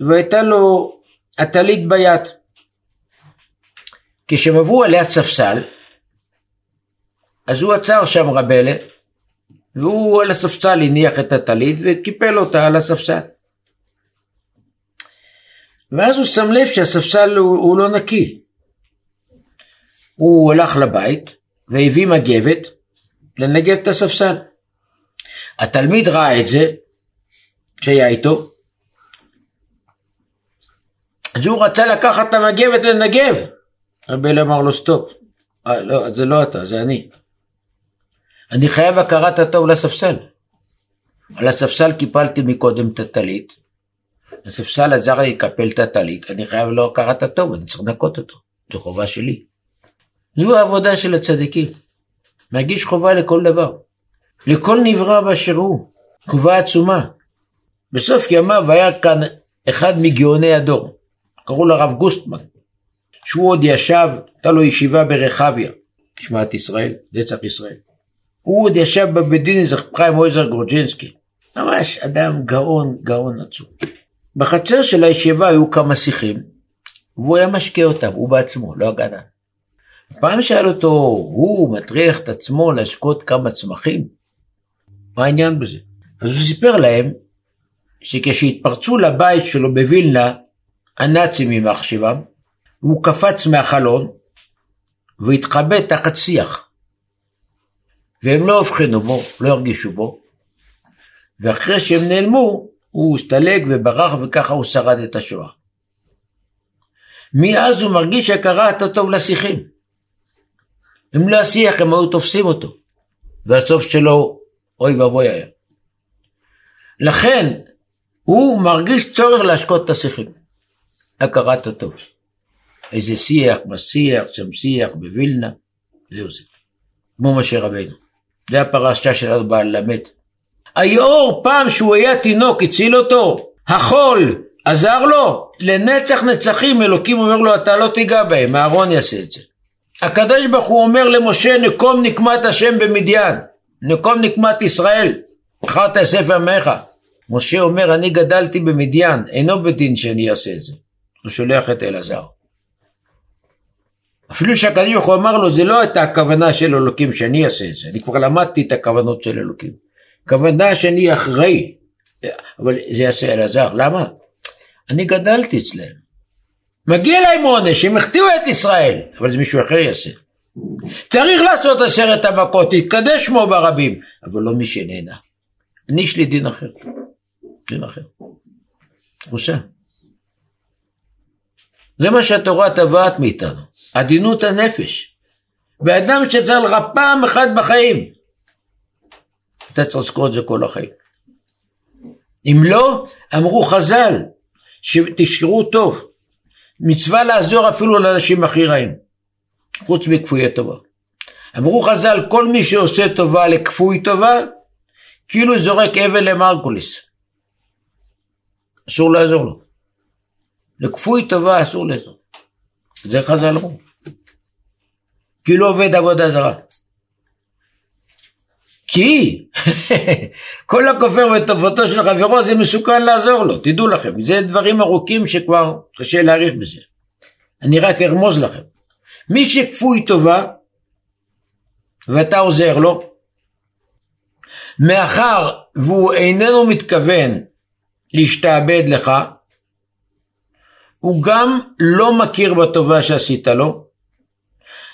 והייתה לו הטלית ביד. כשהם עברו עליה ספסל אז הוא עצר שם רבלה והוא על הספסל הניח את הטלית וקיפל אותה על הספסל. ואז הוא שם לב שהספסל הוא, הוא לא נקי. הוא הלך לבית והביא מגבת לנגב את הספסל. התלמיד ראה את זה, שהיה איתו, אז הוא רצה לקחת את המגבת לנגב. רבי אמר לו סטופ, אה, לא, זה לא אתה, זה אני. אני חייב הכרת הטוב לספסל. על הספסל קיפלתי מקודם את הטלית, הספסל עזר לי לקפל את הטלית, אני חייב לו הכרת הטוב, אני צריך לנקות אותו, זו חובה שלי. זו העבודה של הצדיקים. מרגיש חובה לכל דבר. לכל נברא באשר הוא. חובה עצומה. בסוף ימיו היה כאן אחד מגאוני הדור, קראו לו הרב גוסטמן, שהוא עוד ישב, הייתה לו ישיבה ברחביה, נשמעת ישראל, נצח ישראל. הוא עוד ישב בבית דין איזה חיים אויזר גרוג'ינסקי, ממש אדם גאון, גאון עצום. בחצר של הישיבה היו כמה שיחים, והוא היה משקה אותם, הוא בעצמו, לא הגנה. פעם שאל אותו, הוא מטריח את עצמו להשקות כמה צמחים? מה העניין בזה? אז הוא סיפר להם שכשהתפרצו לבית שלו בווילנה, הנאצים יימח שמם, הוא קפץ מהחלון והתחבא תחת שיח. והם לא הבחינו בו, לא הרגישו בו, ואחרי שהם נעלמו, הוא השתלג וברח וככה הוא שרד את השואה. מאז הוא מרגיש הכרת הטוב לשיחים. אם לא השיח הם היו תופסים אותו, והסוף שלו אוי ואבוי היה. לכן הוא מרגיש צורך להשקות את השיחים. הכרת הטוב. איזה שיח משיח, שם שיח בווילנה, זהו זה. כמו משה רבינו. זה הפרשה שלנו בעל למד. היאור פעם שהוא היה תינוק הציל אותו, החול עזר לו, לנצח נצחים אלוקים אומר לו אתה לא תיגע בהם, אהרון יעשה את זה. הקדוש ברוך הוא אומר למשה נקום נקמת השם במדיין, נקום נקמת ישראל, בחרת ספר עמך. משה אומר אני גדלתי במדיין, אינו בדין שאני אעשה את זה. הוא שולח את אלעזר. אפילו שהקדוש ברוך הוא אמר לו זה לא הייתה הכוונה של אלוקים שאני אעשה את זה, אני כבר למדתי את הכוונות של אלוקים. כוונה שאני אחראי, אבל זה יעשה אלעזר, למה? אני גדלתי אצלם. מגיע להם עונש, הם החטיאו את ישראל, אבל זה מישהו אחר יעשה. צריך לעשות עשרת המכות, יתקדש שמו ברבים, אבל לא מי שנהנה. אני יש לי דין אחר. דין אחר. תחושה. זה מה שהתורה תבעת מאיתנו, עדינות הנפש. באדם שצריך לך פעם אחת בחיים, אתה צריך לזכור את זה כל החיים. אם לא, אמרו חז"ל, שתשקרו טוב, מצווה לעזור אפילו לאנשים הכי רעים, חוץ מכפויי טובה. אמרו חז"ל, כל מי שעושה טובה לכפוי טובה, כאילו זורק אבל למרקוליס. אסור לעזור לו. לכפוי טובה אסור לעזור. זה חז"ל אמרו. כאילו עובד עבודה זרה. כי כל הכופר בטובתו של חברו זה מסוכן לעזור לו, תדעו לכם, זה דברים ארוכים שכבר קשה להעריך בזה. אני רק ארמוז לכם. מי שכפוי טובה ואתה עוזר לו, מאחר והוא איננו מתכוון להשתעבד לך, הוא גם לא מכיר בטובה שעשית לו,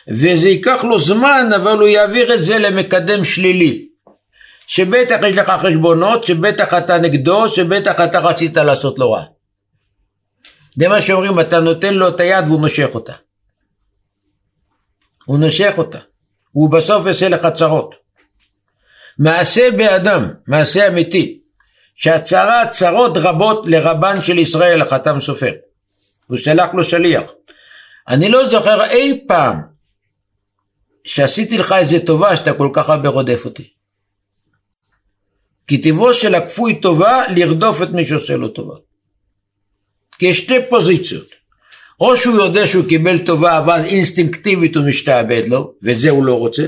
וזה ייקח לו זמן, אבל הוא יעביר את זה למקדם שלילי. שבטח יש לך חשבונות, שבטח אתה נגדו, שבטח אתה רצית לעשות לו רע. זה מה שאומרים, אתה נותן לו את היד והוא מושך אותה. הוא נושך אותה, הוא בסוף יעשה לך צרות. מעשה באדם, מעשה אמיתי, שהצהרה צרות רבות לרבן של ישראל, החתם סופר. הוא שלח לו שליח. אני לא זוכר אי פעם שעשיתי לך איזה טובה שאתה כל כך הרבה רודף אותי. כי טבעו של הכפוי טובה לרדוף את מי שעושה לו טובה. כי יש שתי פוזיציות. או שהוא יודע שהוא קיבל טובה ואז אינסטינקטיבית הוא משתעבד לו, וזה הוא לא רוצה,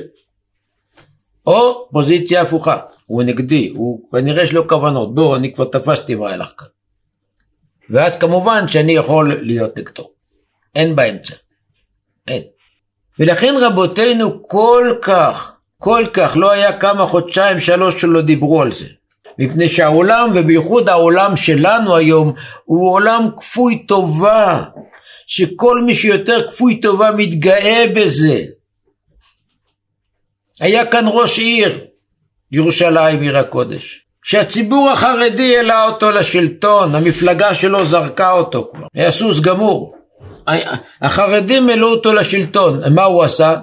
או פוזיציה הפוכה, הוא נגדי, הוא כנראה יש לו כוונות, בוא אני כבר תפסתי מה הלך כאן. ואז כמובן שאני יכול להיות נגדו, אין באמצע, אין. ולכן רבותינו כל כך, כל כך, לא היה כמה חודשיים שלוש שלא דיברו על זה. מפני שהעולם, ובייחוד העולם שלנו היום, הוא עולם כפוי טובה, שכל מי שיותר כפוי טובה מתגאה בזה. היה כאן ראש עיר, ירושלים עיר הקודש, שהציבור החרדי העלה אותו לשלטון, המפלגה שלו זרקה אותו כבר, היה סוס גמור. החרדים העלו אותו לשלטון, מה הוא עשה?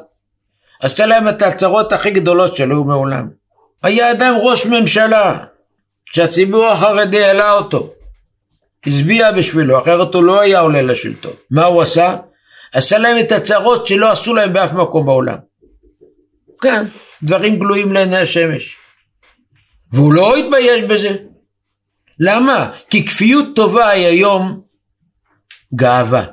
עשה להם את ההצהרות הכי גדולות שלו מעולם. היה אדם ראש ממשלה, שהציבור החרדי העלה אותו, הצביע בשבילו, אחרת הוא לא היה עולה לשלטון. מה הוא עשה? עשה להם את הצהרות שלא עשו להם באף מקום בעולם. כן, דברים גלויים לעיני השמש. והוא לא התבייש בזה. למה? כי כפיות טובה היא היום גאווה.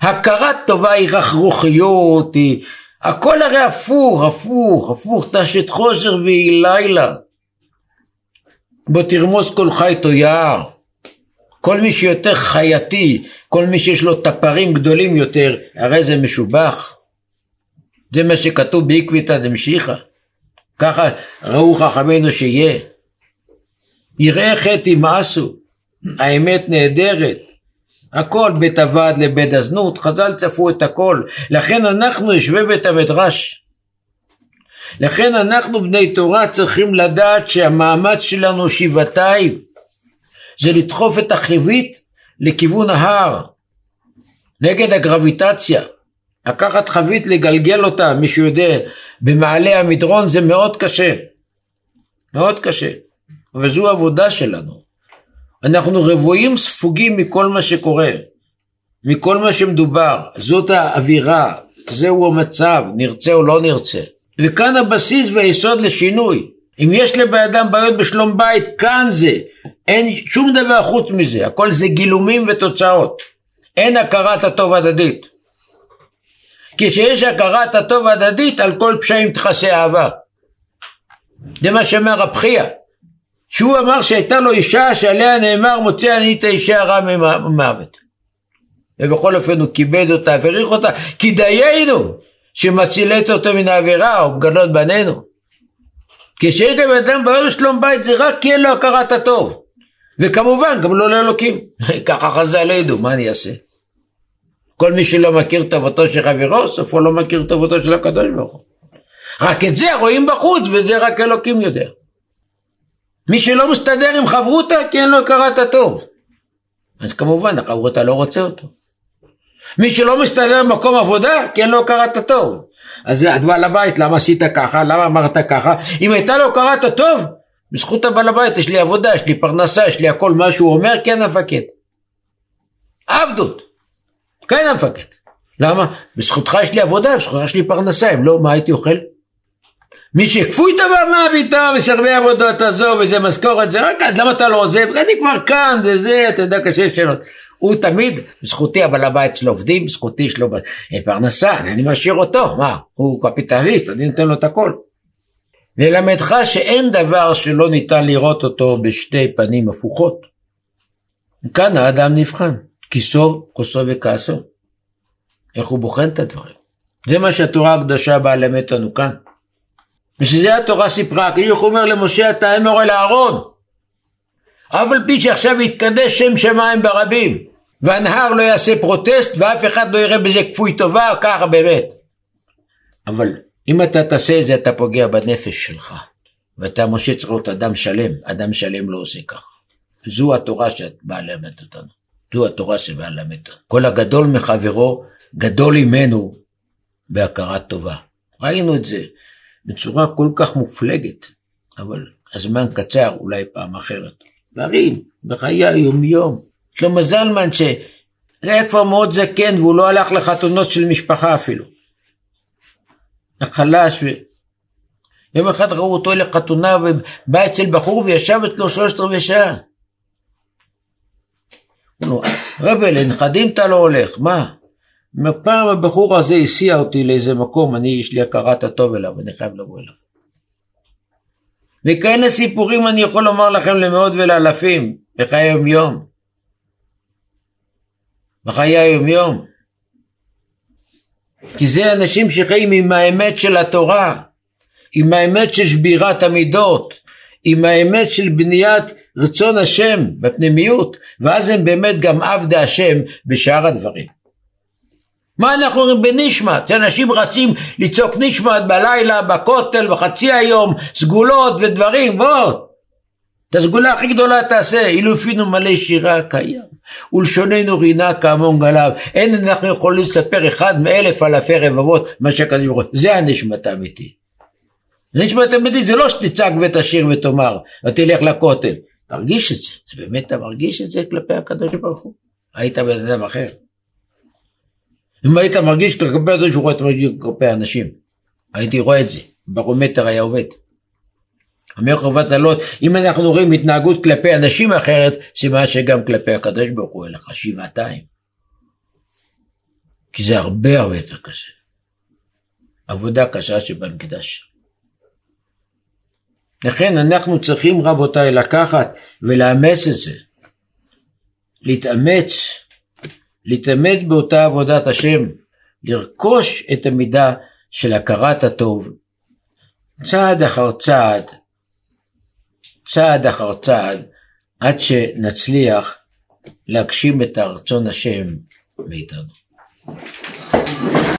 הכרת טובה היא רכרוכיות, היא... הכל הרי הפוך, הפוך, הפוך, תשת חושר והיא לילה. בוא תרמוס כל חי תויר. כל מי שיותר חייתי, כל מי שיש לו טפרים גדולים יותר, הרי זה משובח. זה מה שכתוב בעקביתא דמשיחא. ככה ראו חכמינו שיהיה. יראה חטא ימאסו, האמת נהדרת. הכל בית הוועד לבית הזנות, חז"ל צפו את הכל. לכן אנחנו יושבי בית המדרש. לכן אנחנו בני תורה צריכים לדעת שהמאמץ שלנו שבעתיים. זה לדחוף את החיבית לכיוון ההר, נגד הגרביטציה. לקחת חבית לגלגל אותה, מישהו יודע, במעלה המדרון זה מאוד קשה. מאוד קשה. וזו עבודה שלנו. אנחנו רבועים ספוגים מכל מה שקורה, מכל מה שמדובר. זאת האווירה, זהו המצב, נרצה או לא נרצה. וכאן הבסיס והיסוד לשינוי. אם יש לבן בעיות בשלום בית, כאן זה. אין שום דבר חוץ מזה, הכל זה גילומים ותוצאות. אין הכרת הטוב הדדית. כשיש הכרת הטוב הדדית, על כל פשעים תכסה אהבה. זה מה שאומר רב חייא. שהוא אמר שהייתה לו אישה שעליה נאמר מוצא אני את האישה הרע ממוות. ובכל אופן הוא כיבד אותה והעריך אותה, כי דיינו שמצילת אותו מן העבירה ובגנות בנינו. כשיש לבן אדם בעיות לשלום בית זה רק כי אין לו הכרת הטוב. וכמובן גם לא לאלוקים. ככה חז"ל ידעו, מה אני אעשה? כל מי שלא מכיר טובתו של חברו, סופו לא מכיר טובתו של הקדוש ברוך הוא. רק את זה רואים בחוץ, וזה רק אלוקים יודע. מי שלא מסתדר עם חברותה, כי אין לו הכרת הטוב. אז כמובן, החברותה לא רוצה אותו. מי שלא מסתדר במקום עבודה, כי אין לו הכרת הטוב. אז את בעל הבית, למה עשית ככה? למה אמרת ככה? אם הייתה לו הכרת הטוב, בזכות הבעל הבית יש לי עבודה, יש לי פרנסה, יש לי הכל מה שהוא אומר, כן המפקד. עבדות. כן המפקד. למה? בזכותך יש לי עבודה, בזכותך יש לי פרנסה, אם לא, מה הייתי אוכל? מי שכפוי טובה מה פתאום, יש הרבה עבודות עזוב, וזה משכורת, זה רק למה אתה לא עוזב? אני כבר כאן, וזה, אתה יודע, קשה שאלות. הוא תמיד, בזכותי הבעל הבית שלו עובדים, בזכותי יש לו פרנסה, אני משאיר אותו, מה? הוא קפיטליסט, אני נותן לו את הכל. ללמדך שאין דבר שלא ניתן לראות אותו בשתי פנים הפוכות. כאן האדם נבחן, כיסו, כוסו וכעסו. איך הוא בוחן את הדברים. זה מה שהתורה הקדושה באה ללמד אותנו כאן. ושזה התורה סיפרה, כאילו הוא אומר למשה אתה אמור אל אהרון. אף על פי שעכשיו יתקדש שם שמיים ברבים, והנהר לא יעשה פרוטסט ואף אחד לא יראה בזה כפוי טובה, ככה באמת. אבל אם אתה תעשה את זה אתה פוגע בנפש שלך. ואתה משה צריך להיות אדם שלם, אדם שלם לא עושה ככה. זו התורה שאת באה ללמד אותנו. זו התורה שבאה ללמד אותנו. כל הגדול מחברו, גדול ממנו, בהכרת טובה. ראינו את זה בצורה כל כך מופלגת, אבל הזמן קצר, אולי פעם אחרת. דברים בחיי היומיום. שלמה זלמן שזה היה כבר מאוד זקן והוא לא הלך לחתונות של משפחה אפילו. חלש. ו... יום אחד ראו אותו לחתונה ובא אצל בחור וישב אצלו שלושת רבעי שעה. רבי, לנכדים אתה לא הולך, מה? פעם הבחור הזה הסיע אותי לאיזה מקום, אני, יש לי הכרת הטוב אליו, אני חייב לבוא אליו. וכאלה סיפורים אני יכול לומר לכם למאות ולאלפים, בחיי היום יום. בחיי היום יום. כי זה אנשים שחיים עם האמת של התורה, עם האמת של שבירת המידות, עם האמת של בניית רצון השם בפנימיות, ואז הם באמת גם עבדי השם בשאר הדברים. מה אנחנו אומרים בנשמת? שאנשים רצים לצעוק נשמת בלילה, בכותל, בחצי היום, סגולות ודברים, בוא. את הסגולה הכי גדולה תעשה, אילו אפינו מלא שירה קיים, ולשוננו רינה כהמון גליו, אין אנחנו יכולים לספר אחד מאלף אלפי רבבות מה שהקדוש ברוך הוא, זה הנשמת האמיתי. נשמת אמיתי זה לא שתצעק ותשיר ותאמר, ותלך לכותל, תרגיש את זה, זה באמת אתה מרגיש את זה כלפי הקדוש ברוך הוא, היית בן אדם אחר. אם היית מרגיש כלפי הקדוש ברוך הוא, היית מרגיש כלפי אנשים, הייתי רואה את זה, ברומטר היה עובד. אומר חובת הלוט, אם אנחנו רואים התנהגות כלפי אנשים אחרת, סימן שגם כלפי הקדוש ברוך הוא לך שבעתיים. כי זה הרבה הרבה יותר קשה. עבודה קשה שבמקדש. לכן אנחנו צריכים רבותיי לקחת ולאמץ את זה. להתאמץ, להתאמץ באותה עבודת השם, לרכוש את המידה של הכרת הטוב, צעד אחר צעד, צעד אחר צעד, עד שנצליח להגשים את הרצון השם מאיתנו.